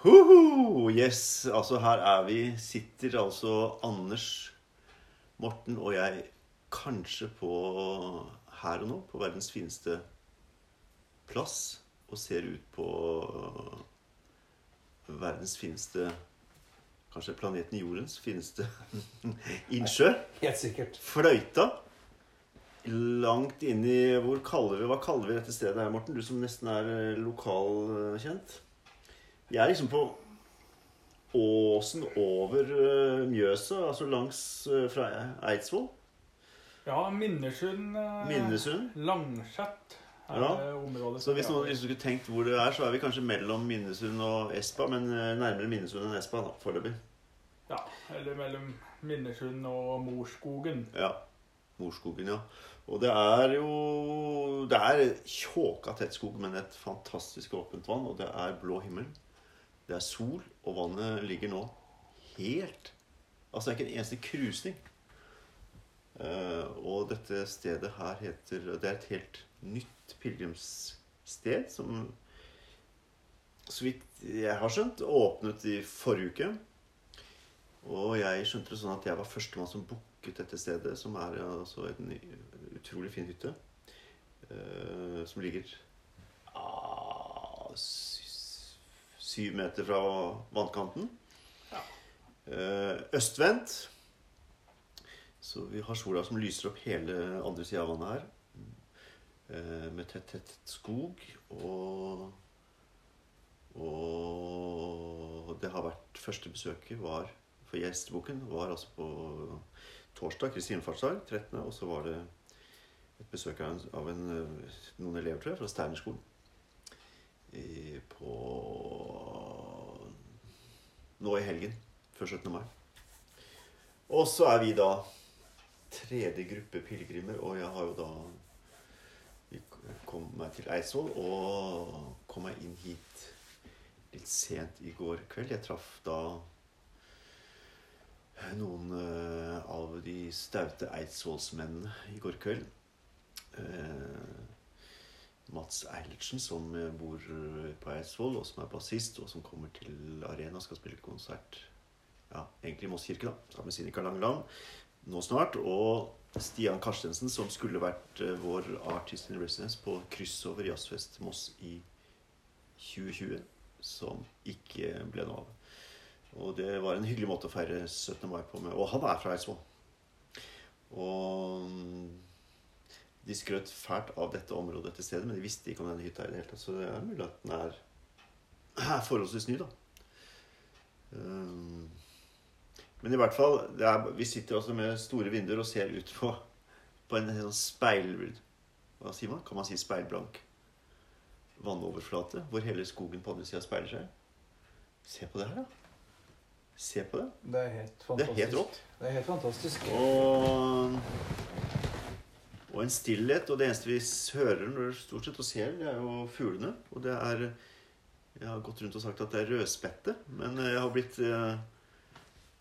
Hoho! Yes, altså her er vi. Sitter altså Anders, Morten og jeg kanskje på her og nå på verdens fineste plass. Og ser ut på verdens fineste Kanskje planeten Jordens fineste innsjø. Helt sikkert. Fløyta. Langt inn i hvor kaller vi, Hva kaller vi dette stedet her, Morten? Du som nesten er eh, lokalkjent. Vi er liksom på åsen over eh, Mjøsa, altså langs eh, fra Eidsvoll. Ja, Minnesund. eh, Minnesund. Langset. Ja. Så hvis noen hvis, liksom skulle tenkt hvor det er, så er vi kanskje mellom Minnesund og Espa, men nærmere Minnesund enn Espa da, foreløpig. Ja, eller mellom Minnesund og Morskogen. Ja. Morskogen, ja. Og det er jo Det er tjåka tett skog, men et fantastisk åpent vann. Og det er blå himmel. Det er sol, og vannet ligger nå helt Altså det er ikke en eneste krusning. Uh, og dette stedet her heter Det er et helt nytt pilegrimssted som så vidt jeg har skjønt, åpnet i forrige uke. Og jeg skjønte det sånn at jeg var førstemann som booket dette stedet, som er altså en utrolig fin hytte. Uh, som ligger ah, syv meter fra vannkanten. Ja. Eh, østvendt. Så vi har sola som lyser opp hele andre sida av vannet her. Eh, med tett, tett skog. Og Og det har vært Første besøket var for gjesteboken var altså på torsdag, kristinefartsdag himmelfartsdag, 13., og så var det et besøk av, en, av en, eh, noen elever, tror jeg, fra Steinerskolen. I, på Nå i helgen. Før 17. mai. Og så er vi da tredje gruppe pilegrimer, og jeg har jo da kom meg til Eidsvoll og kom meg inn hit litt sent i går kveld. Jeg traff da noen eh, av de staute eidsvollsmennene i går kveld. Eh, Mats Eilertsen, som eh, bor eh, på Eidsvoll, og som er bassist, og som kommer til Arena og skal spille konsert ja, egentlig i Moss kirke, da, sammen med Sinikka Langeland nå snart. Og Stian Karstensen, som skulle vært eh, vår artist in residence på kryssover Jazzfest Moss i 2020, som ikke ble noe av. Og det var en hyggelig måte å feire 17. mai på med. Og han er fra Eidsvoll. Og mm, de skrøt fælt av dette området, dette stedet, men de visste ikke om denne hytta i det hele tatt. Så det er mulig at den er, er forholdsvis ny, da. Um, men i hvert fall, det er, vi sitter altså med store vinduer og ser ut på, på en sånn speil... Hva sier man? Kan man si speilblank vannoverflate, hvor hele skogen på andre sida speiler seg? Se på det her, da. Se på det. Det er helt Det er helt rått. Det er helt fantastisk. Og, og en stillhet. Og det eneste vi hører når stort sett og ser, det er jo fuglene. Og det er Jeg har gått rundt og sagt at det er rødspette, men jeg har blitt eh,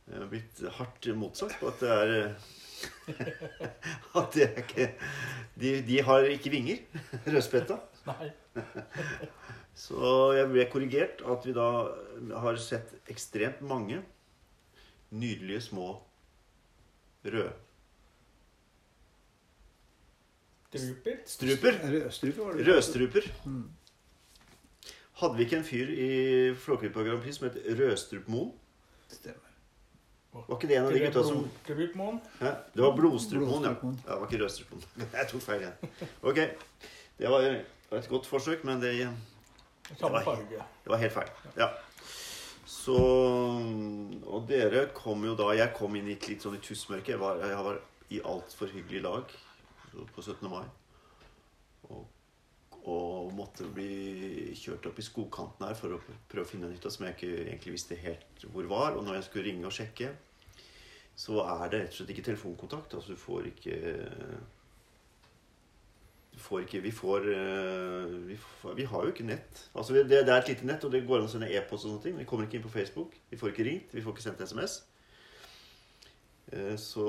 jeg har blitt hardt motsagt på at det er At det er ikke De, de har ikke vinger, rødspetta. Så jeg ble korrigert at vi da har sett ekstremt mange nydelige små røde Struper. struper. Rødstrupe. Rødstruper. Mm. Hadde vi ikke en fyr i Flåklypa Grand Prix som het Rødstrupmoen? Stemmer. Var ikke det en av de gutta som. Det var Blodstrupmoen, ja. Ja. Det var ikke Rødstrupmoen. Jeg tok feil igjen. Ok. Det var et godt forsøk, men det, Samme var- det var helt feil. Ja. Så Og dere kom jo da Jeg kom inn i et litt sånn i tussmørket. Jeg var, jeg var i altfor hyggelig lag på 17. mai. Og, og måtte bli kjørt opp i skogkanten her for å prøve å finne en hytte som jeg ikke egentlig visste helt hvor var. Og når jeg skulle ringe og sjekke, så er det rett og slett ikke telefonkontakt. Altså du får ikke får ikke Vi får eh, Vi, får, vi har jo ikke nett. Altså det, det er et lite nett, og det går an å sende e-post og sånne ting. Vi kommer ikke inn på Facebook. Vi får ikke ringt. Vi får ikke sendt SMS. Eh, Så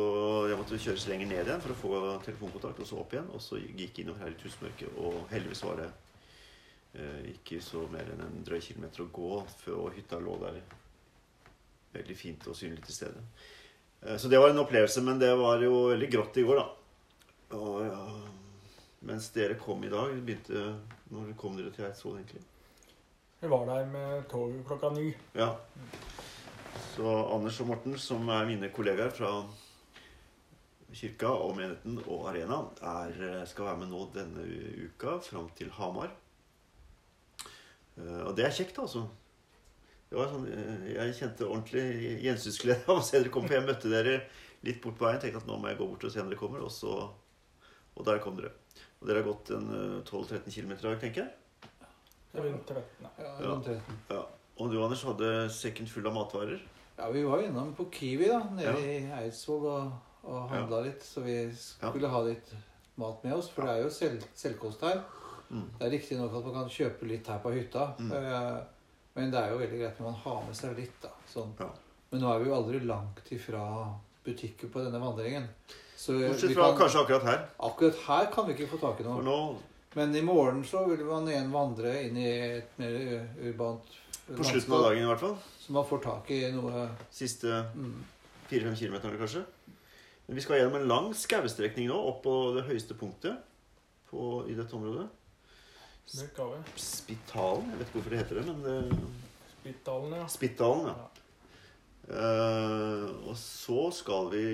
jeg måtte kjøres lenger ned igjen for å få telefonkontakt, og så opp igjen. Og så gikk jeg innover her i tusenmørket, og heldigvis var det Eh, ikke så mer enn en drøy kilometer å gå før hytta lå der veldig fint og synlig til stede. Eh, så det var en opplevelse, men det var jo veldig grått i går, da. Og ja, mens dere kom i dag, begynte Når kom dere til Eidsvoll, egentlig? Vi var der med toget klokka ni. Ja. Så Anders og Morten, som er mine kollegaer fra kirka og menigheten og arena, er, skal være med nå denne uka fram til Hamar. Eh, Og det er kjekt, altså. Det var sånn, eh, jeg kjente ordentlig gjensynsglede av å se dere komme. For jeg møtte dere litt bort på veien. Tenkte at nå må jeg gå bort og se når dere kommer. Og, så, og der kom dere. Og dere har gått en eh, 12-13 km i dag, tenker jeg. Rundt 13. ja. Ja, rundt 13. Ja. Og du, Anders, hadde sekken full av matvarer. Ja, vi var innom på Kiwi da, nede i Eidsvåg og, og handla litt. Så vi skulle ha litt mat med oss, for det er jo selv, selvkost her. Mm. Det er riktignok at man kan kjøpe litt her på hytta, Mm. eh, men det er jo veldig greit når man har med seg litt. da, sånn. Ja. Men nå er vi jo aldri langt ifra butikker på denne vandringen. Så Bortsett fra kan, kanskje akkurat her. akkurat her kan vi ikke få tak i noe. nå, Men i morgen så vil man igjen vandre inn i et mer urbant på slutten av dagen i hvert fall, Så man får tak i noe siste mm, fire-fem kilometerne kanskje. Men vi skal gjennom en lang skaustrekning nå, opp på det høyeste punktet på, i dette området. Det. Spitalen. Jeg vet ikke hvorfor det heter det, men det, Spitalen, ja. Spitalen, ja. Eh, og så skal vi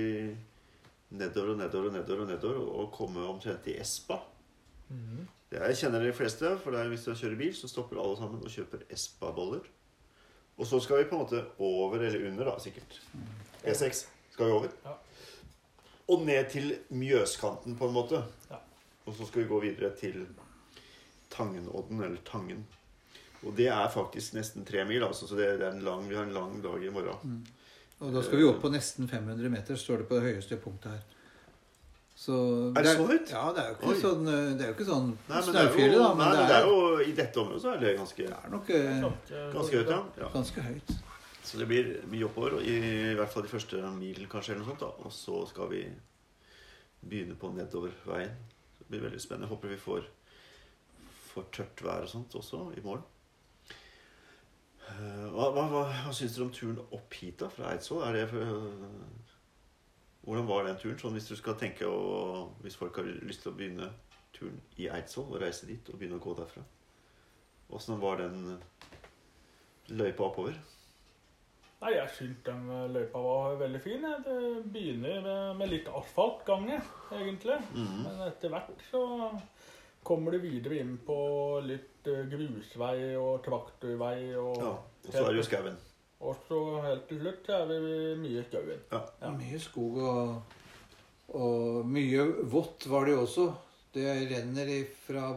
nedover og nedover og nedover og nedover og komme omtrent til Espa. Mm Det jeg kjenner de fleste, for det er hvis dere kjører bil, så stopper alle sammen og kjøper Espa-boller. Og så skal vi på en måte over, eller under da, sikkert. E6 skal vi over. Ja. Og ned til Mjøskanten, på en måte. Ja. Og så skal vi gå videre til Tangenodden, eller Tangen. Og det er faktisk nesten tre mil, altså, så det er en lang, vi har en lang dag i morgen. Og da skal vi opp på nesten 500 meter, står det på det høyeste punktet her. Så Er det så høyt? Ja, det er jo ikke Oi. sånn, eh, det er jo ikke sånn er Snaufjellet, da, men nei, det, er, jo I dette området så er det ganske, det er nok eh, Ganske, ganske høyt, ja. ja. ganske høyt. Så det blir mye oppover, i, i hvert fall de første milen kanskje, eller noe sånt. da. Og så skal vi begynne på nedoverveien. Det blir veldig spennende. Håper vi får, får tørt vær og sånt også i morgen. Eh, Hva, hva, hva, hva syns dere om turen opp hit da, fra Eidsvoll? Er det for, hvordan var den turen? Sånn hvis du skal tenke å, Hvis folk har lyst til å begynne turen i Eidsvoll og reise dit og begynne å gå derfra. Åssen var den løypa oppover? Nei, jeg syns den eh, løypa var veldig fin. Det begynner med, med litt asfaltgange, egentlig. Mhm. Men etter hvert så kommer du videre inn på litt eh, grusvei og traktorvei. Og, Ja, og så er det jo skauen. Og så helt til slutt så er vi mye i skauen. Ja. ja. mye skog og, og mye vått var det jo også. Det renner fra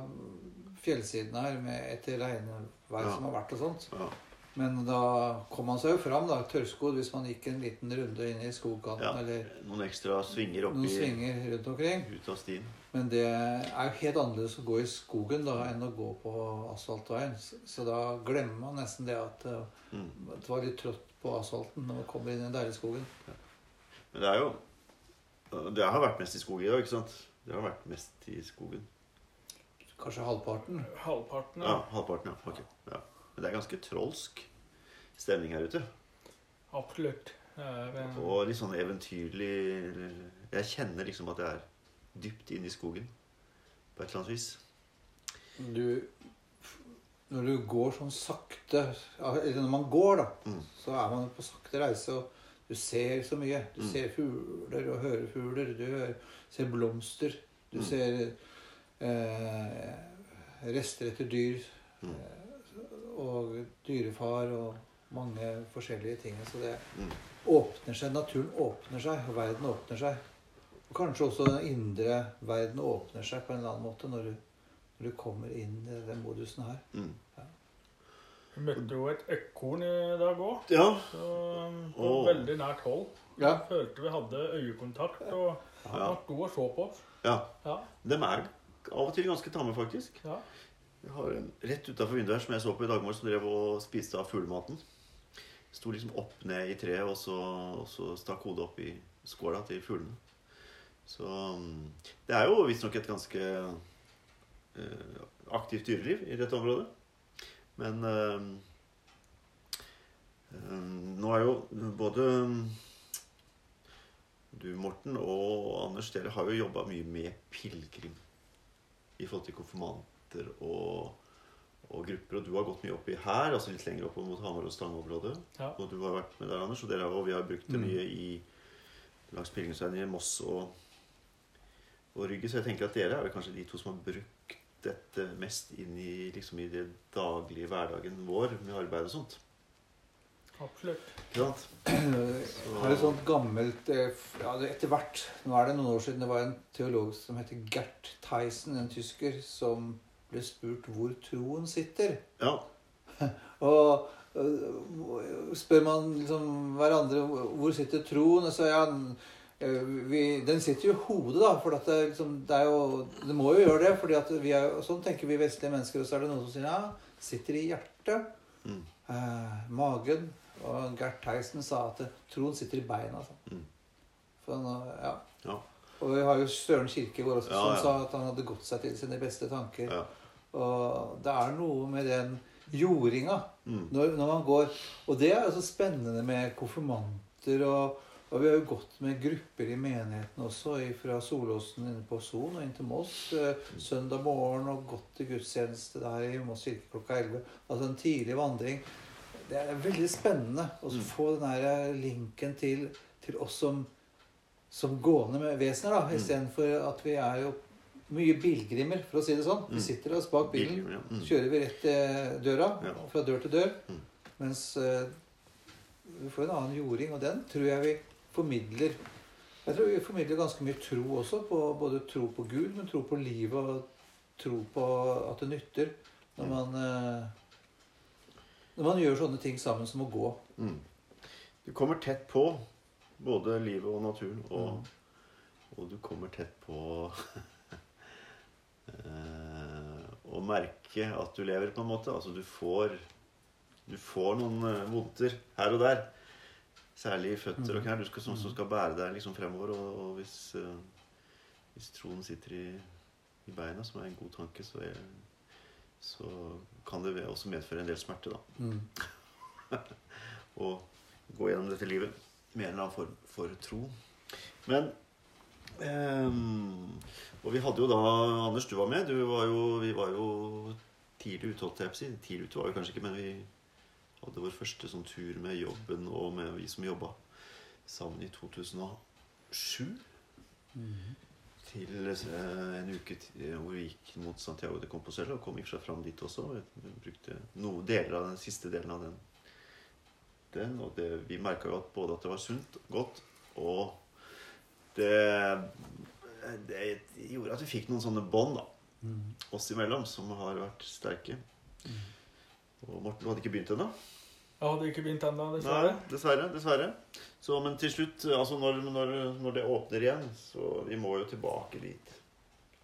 fjellsiden her med etter regnvær Ja. som har vært og sånt. Ja. Men da kom man seg jo fram, da, tørrskodd, hvis man gikk en liten runde inn i skogkanten Ja. eller Noen ekstra svinger noen svinger rundt omkring. ut av stien. Men det er jo helt annerledes å gå i skogen da enn å gå på asfaltveien. Så- Så da glemmer man nesten det at, eh, Mm. det var litt trått på asfalten når man kommer inn i den deilige skogen. Men det er jo Det har vært mest i skogen i dag, ikke sant? Det har vært mest i skogen. Kanskje halvparten. Halvparten. Ja, halvparten, ja. Ok. ja. Men det er ganske trolsk stemning her ute. Absolutt. Det eh, Og litt sånn eventyrlig Jeg kjenner liksom at jeg er dypt inn i skogen på et eller annet vis. Du Når du går sånn sakte Eller når man går, da, Mm. så er man på sakte reise. og Du ser så mye. Du Mm. ser fugler og hører fugler. Du hører, ser blomster. Du Mm. ser eh, rester etter dyr. Mm. eh, Og dyrefar og mange forskjellige ting. Så det Mm. åpner seg. Naturen åpner seg, og verden åpner seg. Og kanskje også den indre verden åpner seg på en eller annen måte når du, når du kommer inn i den modusen her. Mm. Vi møtte jo et ekorn i dag òg. Ja. På oh. veldig nært hold. Ja. Jeg følte vi hadde øyekontakt, og Ja. var god å se på ja. Ja, Dem er av og til ganske tamme, faktisk. ja. Jeg har en rett utafor vinduet her som jeg så på i dag morges, som drev og spiste av fuglematen. Sto liksom opp ned i treet, og så, og så stakk hodet opp i skåla til fuglene. Så mm, det er jo visstnok et ganske uh, aktivt dyreliv i dette området. Men uh, eh, nå er jo både du, Morten, og Anders, dere har jo jobba mye med pilegrim i forhold til konfirmanter og, og grupper. Og du har gått mye oppi her, altså litt lenger opp mot Hamar og Stange-området. Ja. Og du har vært med der, Anders, og, dere, og vi har brukt det Mm. mye i langs pilegrimsveien i Moss og, og Rygge. Så jeg tenker at dere er vel kanskje de to som har brukt dette mest inn i, liksom, i det daglige hverdagen vår med arbeid og sånt. Absolutt. Ikke sant? Jeg har et sånt gammelt eh, ja, Etter hvert Nå er det noen år siden det var en teolog som heter Gert Theisen, en tysker, som ble spurt hvor troen sitter. Ja. Og øh, spør man liksom hverandre hvor sitter troen, og så ja, vi, den sitter jo i hodet, da. For det, liksom, det jo Det må jo gjøre det. fordi er, Sånn tenker vi vestlige mennesker. Og så er det noen som sier ja, sitter i hjertet. Mm. Eh, magen. Og Gert Theisen sa at troen sitter i beina. Altså. Mm. For nå, ja. Ja. Og vi har jo Søren Kirkegård også, Ja, som sa at han hadde gått seg til sine beste tanker. Og det er noe med den jordinga Mm. når, når man går Og det er jo så spennende med konfirmanter. Og, og vi har jo gått med grupper i menigheten også, fra Solåsen inne på Son og inn til Moss. Eh, søndag morgen og gått til gudstjeneste der i Moss kirke klokka 11. Altså en tidlig vandring. Det er veldig spennende å Mm. få den der linken til, til oss som, som gående med vesener, da. Mm. Istedenfor at vi er jo mye bilgrimer, for å si det sånn. Vi Mm. sitter oss bak bilen Bil. Kjører vi rett til døra, fra dør til dør. Mens eh, vi får en annen jording, og den tror jeg vi formidler. Jeg tror vi formidler ganske mye tro også, på, både tro på Gud, men tro på livet og tro på at det nytter når Mm. man eh, Når man gjør sånne ting sammen som å gå. Mm. Du kommer tett på både livet og naturen, og, Mm. og du kommer tett på eh, å merke at du lever, på en måte. Altså du får Du får noen eh, vondter her og der. Særlig i føtter og knær. Du skal, som, som skal bære deg liksom fremover. Og, og hvis, uh, hvis troen sitter i, i beina, som er en god tanke, så, er, så kan det også medføre en del smerte, da Mm. og gå gjennom dette livet med en eller annen form for tro. Men um, Og vi hadde jo da Anders, du var med. Du var jo, vi var jo tidlig ute, holdt jeg på å si. Tidlig ute var vi kanskje ikke, men vi hadde vår første sånn tur med jobben og med vi som jobba sammen i 2007. Mm. Til eh, en uke til, hvor vi gikk mot Santiago de Compostela og kom i og for seg fram dit også. Vi brukte noen deler av den siste delen av den. den og det, vi merka jo at både at det var sunt, godt, og det, det gjorde at vi fikk noen sånne bånd Mm. oss imellom som har vært sterke. Og Morten, du hadde ikke begynt ennå? Jeg hadde ikke begynt ennå, Nei, dessverre. dessverre. dessverre. Så, men til slutt, altså når, når, når det åpner igjen, så vi må jo tilbake dit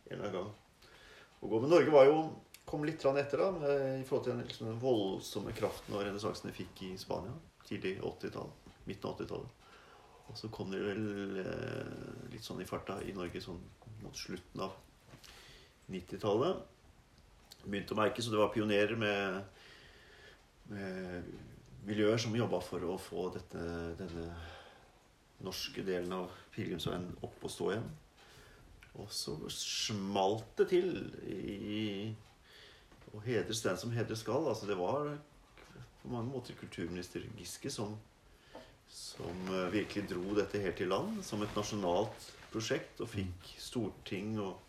en eller annen gang. Og gå. Men Norge var jo, kom litt etter da, med, i forhold til den, liksom, voldsomme kraften og renessansen de fikk i Spania. Tidlig 80-tall, midten av 80-tallet. Og så kom de vel eh, litt sånn i farta i Norge sånn mot slutten av 90-tallet. Begynte å merke, så det var pionerer med miljøer som jobba for å få dette, denne norske delen av pilegrimsveien opp og stå igjen. Og så smalt det til i å hedres den som hedres skal. Altså det var på mange måter kulturminister Giske som, som eh, virkelig dro dette helt i land som et nasjonalt prosjekt og fikk storting og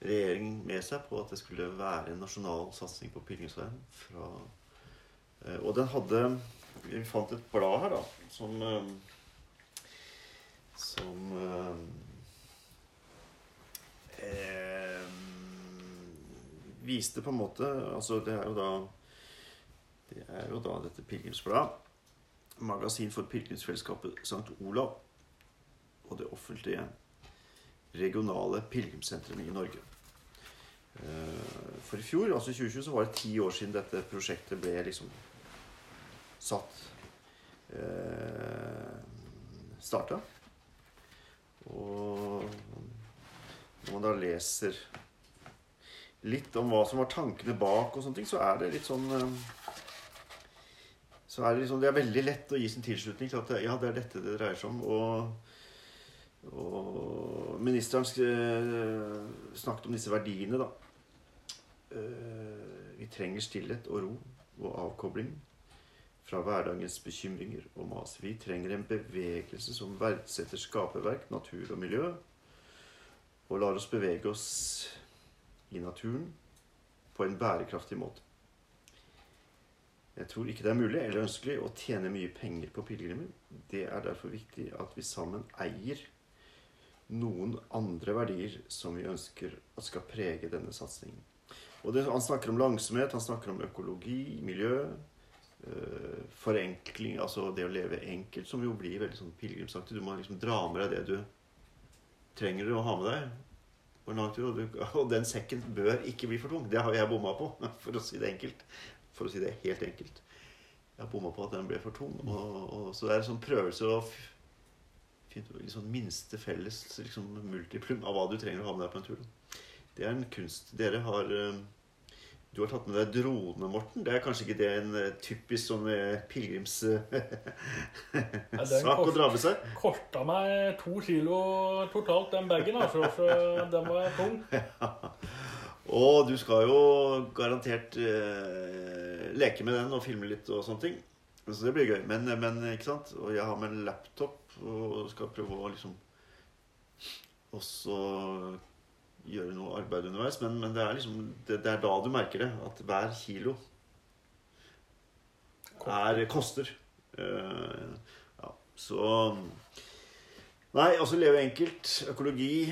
regjering med seg på at det skulle være en nasjonal satsing på pilegrimsveien fra Eh, Og den hadde Vi fant et blad her, da, som eh, Som eh, eh, Viste på en måte Altså, det er jo da Det er jo da dette pilegrimsbladet. Magasin for pilegrimsfellesskapet St. Olav. Og det offentlige regionale pilegrimssentrene i Norge. Eh, For i fjor, altså i 2020, så var det ti år siden dette prosjektet ble liksom satt eh, Starta. Og når man da leser litt om hva som var tankene bak og sånne ting, så er det litt sånn eh, så er det, liksom, det er veldig lett å gi sin tilslutning til at ja, det er dette det dreier seg om. Og, og ministeren snakket om disse verdiene, da. Eh, Vi trenger stillhet og ro og avkobling fra hverdagens bekymringer og mas. Vi trenger en bevegelse som verdsetter skaperverk, natur og miljø, og lar oss bevege oss i naturen på en bærekraftig måte. Jeg tror ikke det er mulig eller ønskelig å tjene mye penger på pilegrimer. Det er derfor viktig at vi sammen eier noen andre verdier som vi ønsker at skal prege denne satsingen. Og det, Han snakker om langsomhet, han snakker om økologi, miljø, forenkling, altså det å leve enkelt, som jo blir veldig sånn pilegrimsaktig. Du må liksom dra med deg det du trenger å ha med deg og den sekken bør ikke bli for tung. Det har jeg bomma på, for å si det enkelt. For å si det helt enkelt. Jeg har bomma på at den ble for tung. Og, og, så det er en sånn prøvelse å finne liksom minste felles liksom, multiplum av hva du trenger å ha med deg på en tur. Det er en kunst. Dere har eh, Du har tatt med deg drone, Morten. Det er kanskje ikke det en eh, typisk sånn pilegrimssak den å dra med seg? Den korta meg to kilo totalt, den bagen, altså. Så den var tung. Og du skal jo garantert eh, leke med den og filme litt og sånne ting. Så det blir gøy. Men, men ikke sant? Og jeg har med en laptop og skal prøve å liksom også gjøre noe arbeid underveis. Men, men det er liksom det, det er da du merker det. At hver kilo er, koster. Uh, ja, så Nei, altså leve enkelt. Økologi.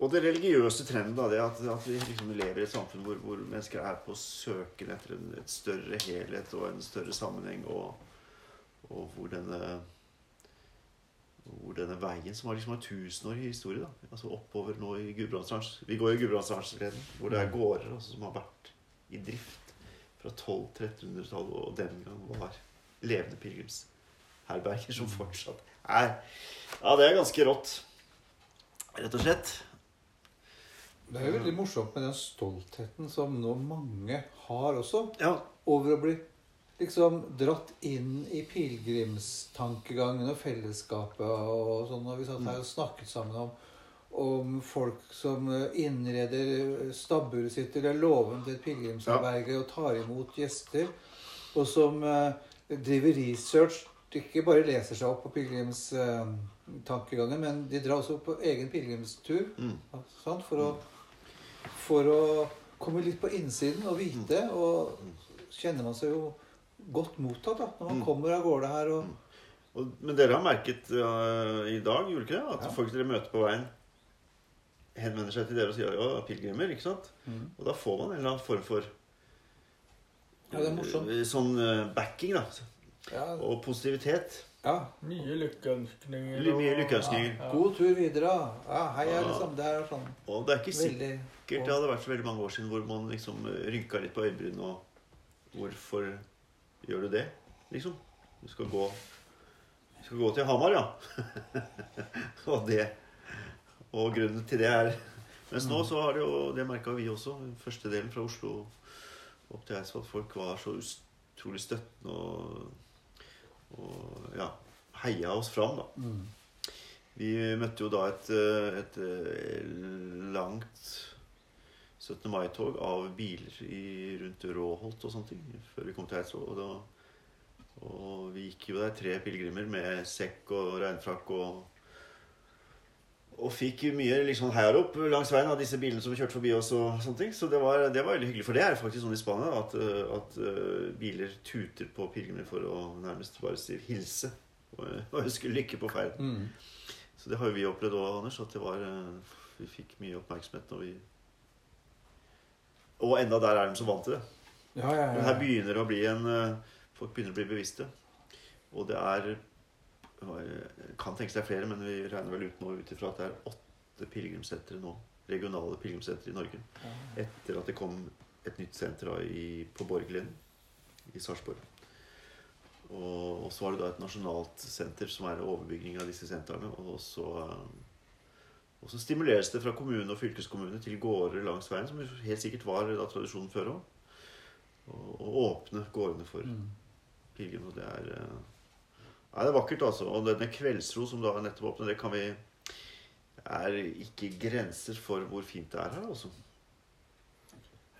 Og det religiøse trenden, da, det at, at vi liksom lever i et samfunn hvor, hvor mennesker er på søken etter en et større helhet og en større sammenheng, og, og hvor denne hvor denne veien som har liksom en tusenårig historie, da, altså oppover nå i Gudbrandsdalen Vi går i Gudbrandsdalsleden, hvor det er gårder altså, som har vært i drift fra 1200-1300-tallet, og den gang var levende pilegrimsherberger som fortsatt er. Ja, det er ganske rått, rett og slett. Det er jo veldig morsomt med den stoltheten som nå mange har også, Ja, over å bli liksom dratt inn i pilegrimstankegangen og fellesskapet og sånn. Og vi satt her og snakket sammen om, om folk som eh, innreder stabburet sitt eller låven til et pilegrimsherberge og tar imot gjester, og som eh, driver research ikke bare leser seg opp på pilegrimstankegangen, men de drar også på egen pilegrimstur Mm. sant? For, å, for å komme litt på innsiden og vite. Og kjenner man seg jo godt mottatt da, når man Mm. kommer av gårde her. og og, men dere har merket uh, i dag, gjorde ikke det? At Ja. folk dere møter på veien, henvender seg til dere og sier ja, pilegrimer, ikke sant? Og da får man en eller annen form for Ja, det er morsomt. eh, sånn uh, backing, da. Ja, Og positivitet. ja. Mye lykkeønskninger. Mye- lykkeønskninger. Ja, ja. God tur videre. Ja, hei, Ja. liksom. Det er sånn Og det er ikke sikkert veldig det hadde vært så veldig mange år siden hvor man liksom eh, rynka litt på øyebrynene og Hvorfor gjør du det, liksom? Du skal gå Du skal gå til Hamar, ja. og det Og grunnen til det er Mens nå så har det jo Det merka vi også. Første delen fra Oslo opp til Eidsvoll. Folk var så utrolig støttende og, og ja, heia oss fram, da. mm. Vi møtte jo da et, et langt 17. mai-tog av biler i, rundt Råholt og sånne ting før vi kom til Eidsvoll. Og, og vi gikk jo der, tre pilegrimer med sekk og regnfrakk og og fikk mye liksom heiarop langs veien av disse bilene som kjørte forbi oss. og sånne ting. Så det var, det var veldig hyggelig. For det er faktisk sånn i Spania at, at eh, biler tuter på pilegrimer for å nærmest bare si hilse og, og ønske lykke på ferden. Mm. Så det har jo vi opplevd òg, Anders. At det var, eh, vi fikk mye oppmerksomhet når vi Og enda der er de så vant til det. Ja, ja, Men ja. her begynner det å bli en eh, Folk begynner å bli bevisste. Og det er jeg Kan tenke seg flere, men vi regner vel ut nå ut ifra at det er åtte pilegrimssentre nå. Regionale pilegrimssentre i Norge. Etter at det kom et nytt senter i, på Borgerlind i Sarpsborg. Og, og så var det da et nasjonalt senter som er overbygging av disse sentrene. Og så, eh, Og så stimuleres det fra kommune og fylkeskommune til gårder langs veien, som helt sikkert var da tradisjonen før òg. Å åpne gårdene for Mm. pilegrimer. Og det er eh, Nei, det er vakkert, altså. Og denne Kveldsro som da nettopp åpnet, det kan vi er ikke grenser for hvor fint det er her, altså.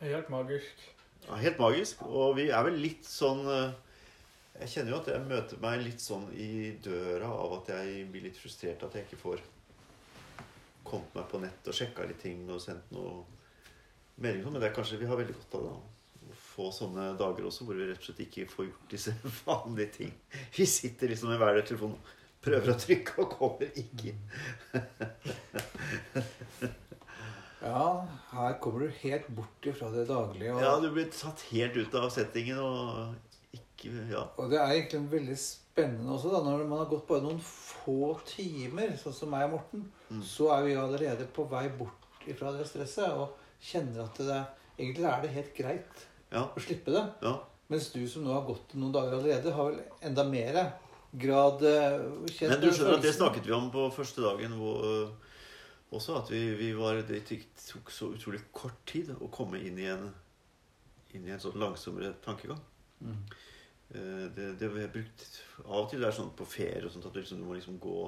Helt magisk. Ja, helt magisk. Og vi er vel litt sånn eh, Jeg kjenner jo at jeg møter meg litt sånn i døra av at jeg blir litt frustrert at jeg ikke får kommet meg på nett og sjekka litt ting og sendt noe meldinger. Men det er kanskje vi har veldig godt av da, Å få sånne dager også hvor vi rett og slett ikke får gjort disse vanlige ting. Vi sitter liksom med hver vår telefon prøver å trykke og kommer ikke inn. Ja, her kommer du helt bort ifra det daglige. Og, Ja, du blir tatt helt ut av settingen og ikke Ja. og det er egentlig en veldig spennende også, da, når man har gått bare noen få timer, sånn som meg og Morten, Mm. så er vi allerede på vei bort ifra det stresset og kjenner at det egentlig er det helt greit Ja. å slippe det. ja. Mens du som nå har gått noen dager allerede, har vel enda mer grad eh, kjent Men du skjønner at det snakket vi om på første dagen hvor, øh, også. At vi, vi var, det tok så utrolig kort tid å komme inn i en, inn i en sånn langsommere tankegang. Mm. Eh, Det, det vi har brukt Av og til det er sånn på ferie og sånt at du, liksom, du må liksom gå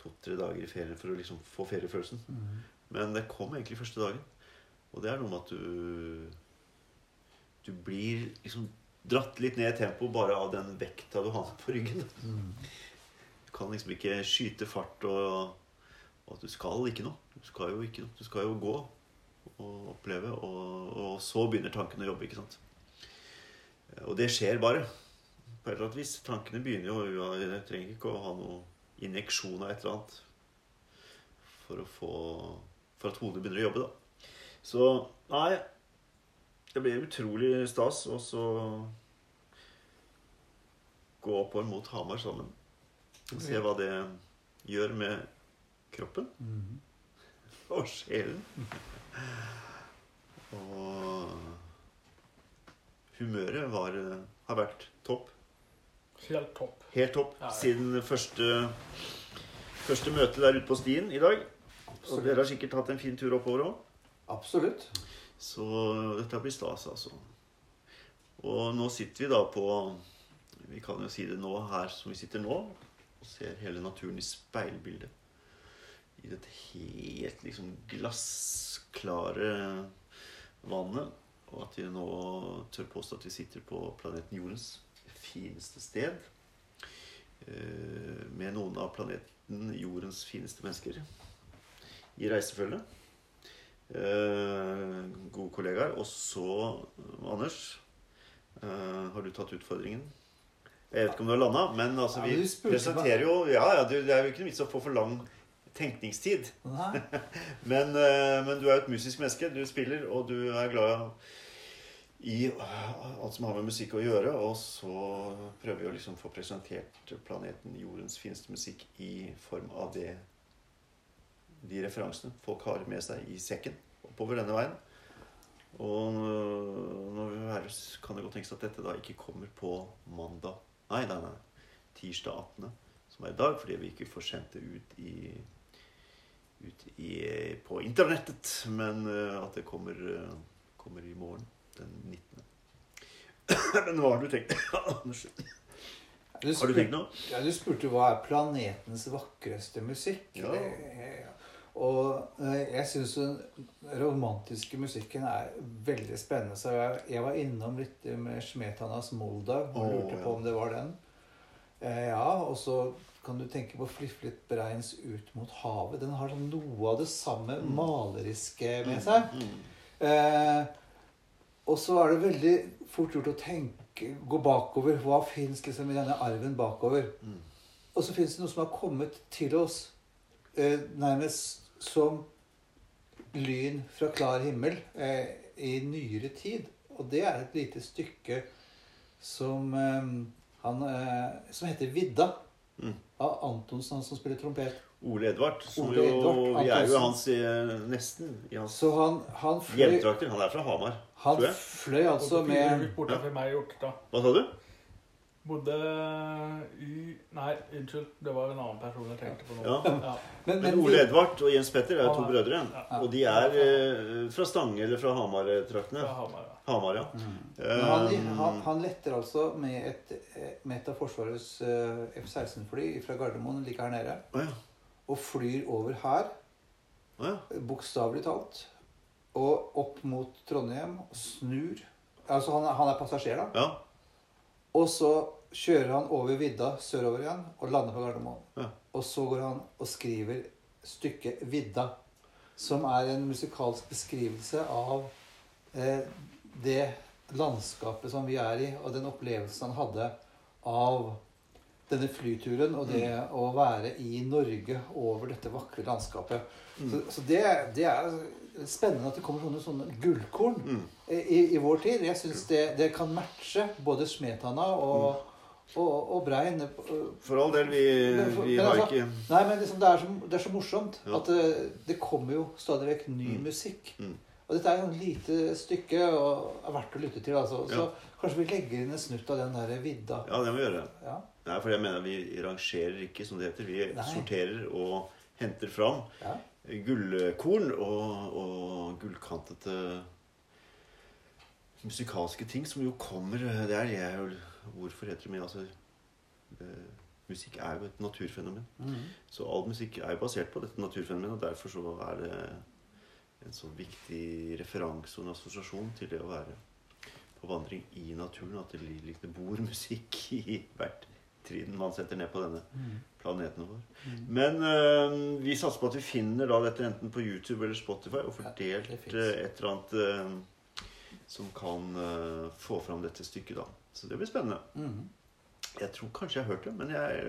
to-tre dager i ferien for å liksom få feriefølelsen. Mm. Men det kom egentlig første dagen. Og det er noe med at du Du blir liksom dratt litt ned i tempo bare av den vekta du har på ryggen. Mm. Du kan liksom ikke skyte fart og, og at du skal ikke noe. Du skal jo ikke noe. Du skal jo gå og oppleve, og, og så begynner tankene å jobbe. ikke sant? Og det skjer bare. På et eller annet vis. Tankene begynner jo ja, Jeg trenger ikke å ha noe injeksjon av et eller annet for å få For at hodet begynner å jobbe, da. Så nei Det blir utrolig stas å så gå oppover mot Hamar sammen. Og se hva det gjør med kroppen Mm. og sjelen. Og humøret var, har vært topp. Helt topp. Helt topp Ja, ja. siden første, første møte der ute på stien i dag. Og dere har sikkert hatt en fin tur oppover òg. Absolutt. Så dette blir stas, altså. Og nå sitter vi da på Vi kan jo si det nå her som vi sitter nå, og ser hele naturen i speilbildet. I dette helt liksom glassklare vannet. Og at vi nå tør påstå at vi sitter på planeten Jordens fineste sted. eh, Med noen av planeten Jordens fineste mennesker i reisefølge. Eh, gode kollegaer. Og så, Anders, eh, har du tatt utfordringen? Jeg vet ikke om du har landa, men altså, Ja, vi du spurte presenterer jo Ja, ja, det er jo ikke noe vits å få for lang tenkningstid. Men, men du er jo et musisk menneske. Du spiller, og du er glad i alt som har med musikk å gjøre. Og så prøver vi å liksom få presentert planeten Jordens fineste musikk i form av det de referansene folk har med seg i sekken oppover denne veien. Og nå kan det godt tenkes at dette da ikke kommer på mandag Nei, nei, nei. Tirsdag 18., som er i dag, fordi vi ikke får sendt det ut i ut i, på internettet. Men eh, at det kommer, eh, kommer i morgen, den 19. Men hva har du tenkt? Unnskyld. Du Har du tenkt noe? Ja, du spurte hva er planetens vakreste musikk. Ja. Det- og eh, jeg syns den romantiske musikken er veldig spennende. Så jeg, jeg var innom litt med Smetanas Moldau og lurte ja. på om det var den. Eh, ja, og så kan du tenke på Fliflet Breins Ut mot havet. Den har sånn noe av det samme Mm. maleriske med seg. Mm. Eh, og så er det veldig fort gjort å tenke, gå bakover. Hva fins liksom i denne arven bakover? Mm. Og så fins det noe som har kommet til oss eh, nærmest som lyn fra klar himmel eh, i nyere tid. Og det er et lite stykke som eh, han eh, Som heter 'Vidda'. Mm. Av Antonsen, han som spiller trompet. Ole Edvard. Som Ole jo, Edvard vi er jo hans i, nesten i hans Så han, han fløy, hjemtrakter. Han er fra Hamar. han tror jeg. fløy altså med ja. meg i Hjortestad. Hva sa du? Bodde i Nei, unnskyld. Det var en annen person jeg tenkte på nå. Ja. Ja. Men, Men men, Ole Edvard og Jens Petter er jo to brødre. Ja. Og de er eh, fra Stange eller fra Hamar-traktene. Hamar, ja. Hamar, ja. Mm. Han, Um, han, han letter altså med et, med et av Forsvarets uh, F-16-fly fra Gardermoen like her nede. Oh, ja. Og flyr over her, ja. bokstavelig talt. Og opp mot Trondheim. og Snur. Altså han, han er passasjer, da. ja. Og så kjører han over vidda sørover igjen og lander på Gardermoen. Ja. Og så går han og skriver stykket 'Vidda', som er en musikalsk beskrivelse av eh, det landskapet som vi er i, og den opplevelsen han hadde av denne flyturen og det å være i Norge over dette vakre landskapet. Så, så det, det er spennende at det kommer sånne, sånne gullkorn Mm. i, i vår tid. Jeg syns det, det kan matche både Smetana og, og, og Brein. For all del, vi, vi men har altså- ikke Nei, men liksom, det, er så, det er så morsomt Ja. at det, det kommer jo stadig vekk ny Mm. musikk. Mm. Og dette er jo et lite stykke og er verdt å lytte til. Altså. Så Ja. Kanskje vi legger inn en snutt av den der vidda. Ja, det må vi gjøre. Ja. Nei, for jeg mener vi rangerer ikke, som det heter. Vi Nei. sorterer og henter fram Ja. gullkorn og, og gullkantete musikalske ting som jo kommer Det er jeg jo Hvorfor heter det men altså eh, Musikk er jo et naturfenomen. Mm. Så all musikk er jo basert på dette naturfenomenet, og derfor så er det en så viktig referanse og en assosiasjon til det å være på vandring i naturen. At det bor musikk i hvert trinn man setter ned på denne Mhm. planeten vår. Mhm. Men øh, vi satser på at vi finner da dette enten på YouTube eller Spotify og fordelt ja, øh, et eller annet øh, som kan øh, få fram dette stykket, da. Så det blir spennende. Mhm. Jeg tror kanskje jeg har hørt det, men jeg,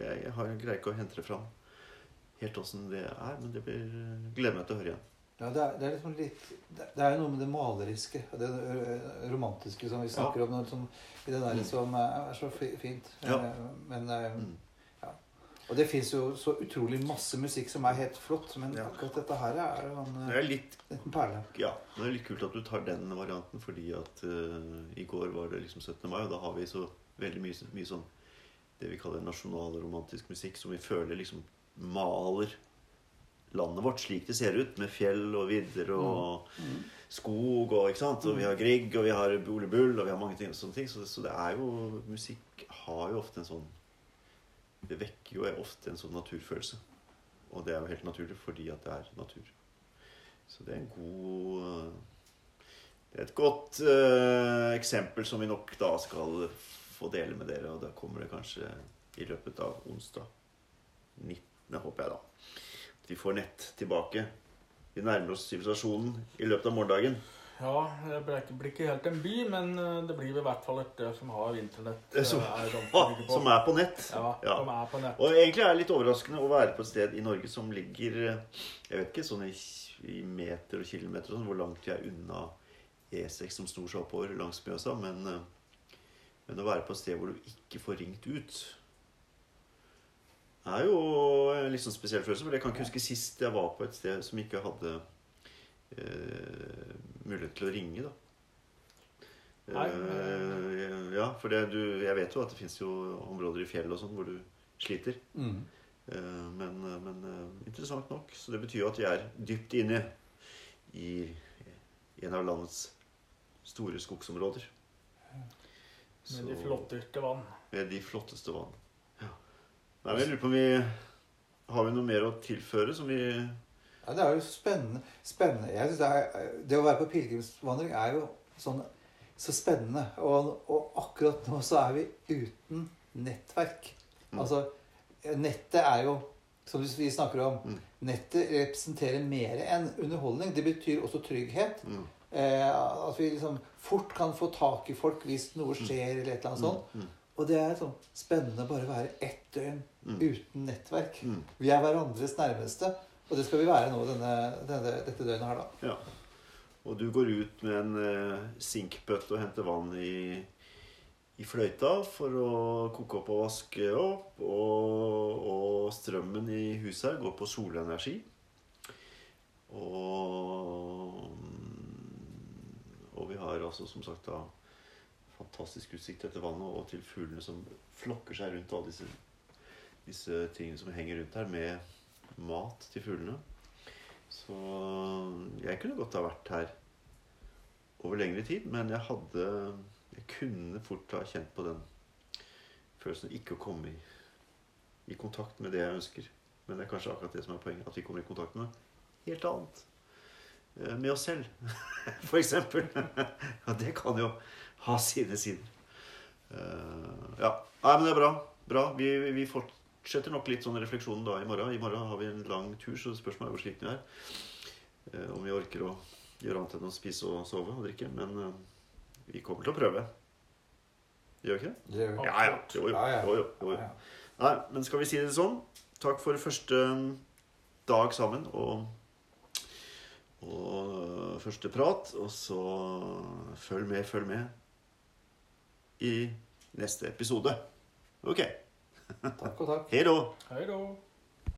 jeg, jeg har greier ikke å hente det fram helt åssen det er. Men det blir gleder meg til å høre igjen. Ja, det er, det er liksom litt Det er jo noe med det maleriske og det romantiske som vi snakker om. Noe som, I det der Mm. som er så fint. Ja. Eh, Men eh, Mm. ja. Og det fins jo så utrolig masse musikk som er helt flott, men Ja. akkurat dette her er jo en Det er litt, en perle. ja, det er litt kult at du tar den varianten, fordi at uh, i går var det liksom 17. mai, og da har vi så veldig mye, mye sånn det vi kaller nasjonalromantisk musikk, som vi føler liksom maler landet vårt slik det ser ut, med fjell og vidder og Mm. skog og ikke sant? Og vi har Grieg, og vi har Ole Bull, og vi har mange ting, sånne ting. Så, så det er jo Musikk har jo ofte en sånn Det vekker jo ofte en sånn naturfølelse. Og det er jo helt naturlig fordi at det er natur. Så det er en god Det er et godt uh, eksempel som vi nok da skal få dele med dere. Og da kommer det kanskje i løpet av onsdag 19., håper jeg da. Vi får nett tilbake. Vi nærmer oss sivilisasjonen i løpet av morgendagen. Ja, det blir ikke, helt en by, men eh, det blir i hvert fall et som har internett. Som- eh, er sikker på. som er på nett. Ja, Ja. som er på nett. Og egentlig er det litt overraskende å være på et sted i Norge som ligger eh, Jeg vet ikke, sånn i, meter og kilometer sånn, hvor langt vi er unna E6 som snor seg oppover langs Mjøsa. Men, eh, men å være på et sted hvor du ikke får ringt ut er jo en litt sånn spesiell følelse. For jeg kan ikke huske sist jeg var på et sted som ikke hadde eh, mulighet til å ringe, da. Nei, Eh, ja, for det, du, jeg vet jo at det fins jo områder i fjell og sånn hvor du sliter. Mm. Eh, Men, men eh, interessant nok. Så det betyr jo at vi er dypt inne i en av landets store skogsområder. Med de flotteste vann. Med de flotteste vann. Nei, men jeg lurer på om vi Har vi noe mer å tilføre som vi Ja, det er jo spennende. spennende. Jeg synes det, er, det å være på pilegrimsvandring er jo sånn så spennende. Og, og akkurat nå så er vi uten nettverk. Mm. Altså, nettet er jo Som vi snakker om. Mm. Nettet representerer mer enn underholdning. Det betyr også trygghet. mm, Eh, at vi liksom fort kan få tak i folk hvis noe skjer, eller et eller annet sånt. Og det er sånn spennende bare å være ett døgn mm, uten nettverk. mm. Vi er hverandres nærmeste. Og det skal vi være nå denne, denne, dette døgnet her, da. Ja. Og du går ut med en eh, sinkbøtte og henter vann i, i fløyta for å koke opp og vaske opp. Og, og strømmen i huset her går på solenergi. Og, og vi har altså som sagt da fantastisk utsikt etter vannet, og til fuglene som flokker seg rundt alle disse, disse tingene som henger rundt her, med mat til fuglene. Så jeg kunne godt ha vært her over lengre tid, men jeg hadde Jeg kunne fort ha kjent på den følelsen ikke å komme i, i kontakt med det jeg ønsker. Men det er kanskje akkurat det som er poenget. At vi kommer i kontakt med helt annet. Eh, Med oss selv, for eksempel. Ja, det kan jo ha sine sider. Uh, Ja. Nei, men det er bra. Bra. Vi, vi fortsetter nok litt sånn refleksjonen da i morgen. I morgen har vi en lang tur, så spørsmålet er hvor sliten vi er. Uh, Om vi orker å gjøre annet enn å spise og sove og drikke. Men uh, vi kommer til å prøve. Gjør vi ikke det? Det gjør. Ja, ja. Jo, jo. Ja, ja. jo, jo, jo. Nei, men skal vi si det sånn? Takk for første dag sammen og, og første prat. Og så følg med, følg med i neste episode. Ok. Takk og takk. Hei då.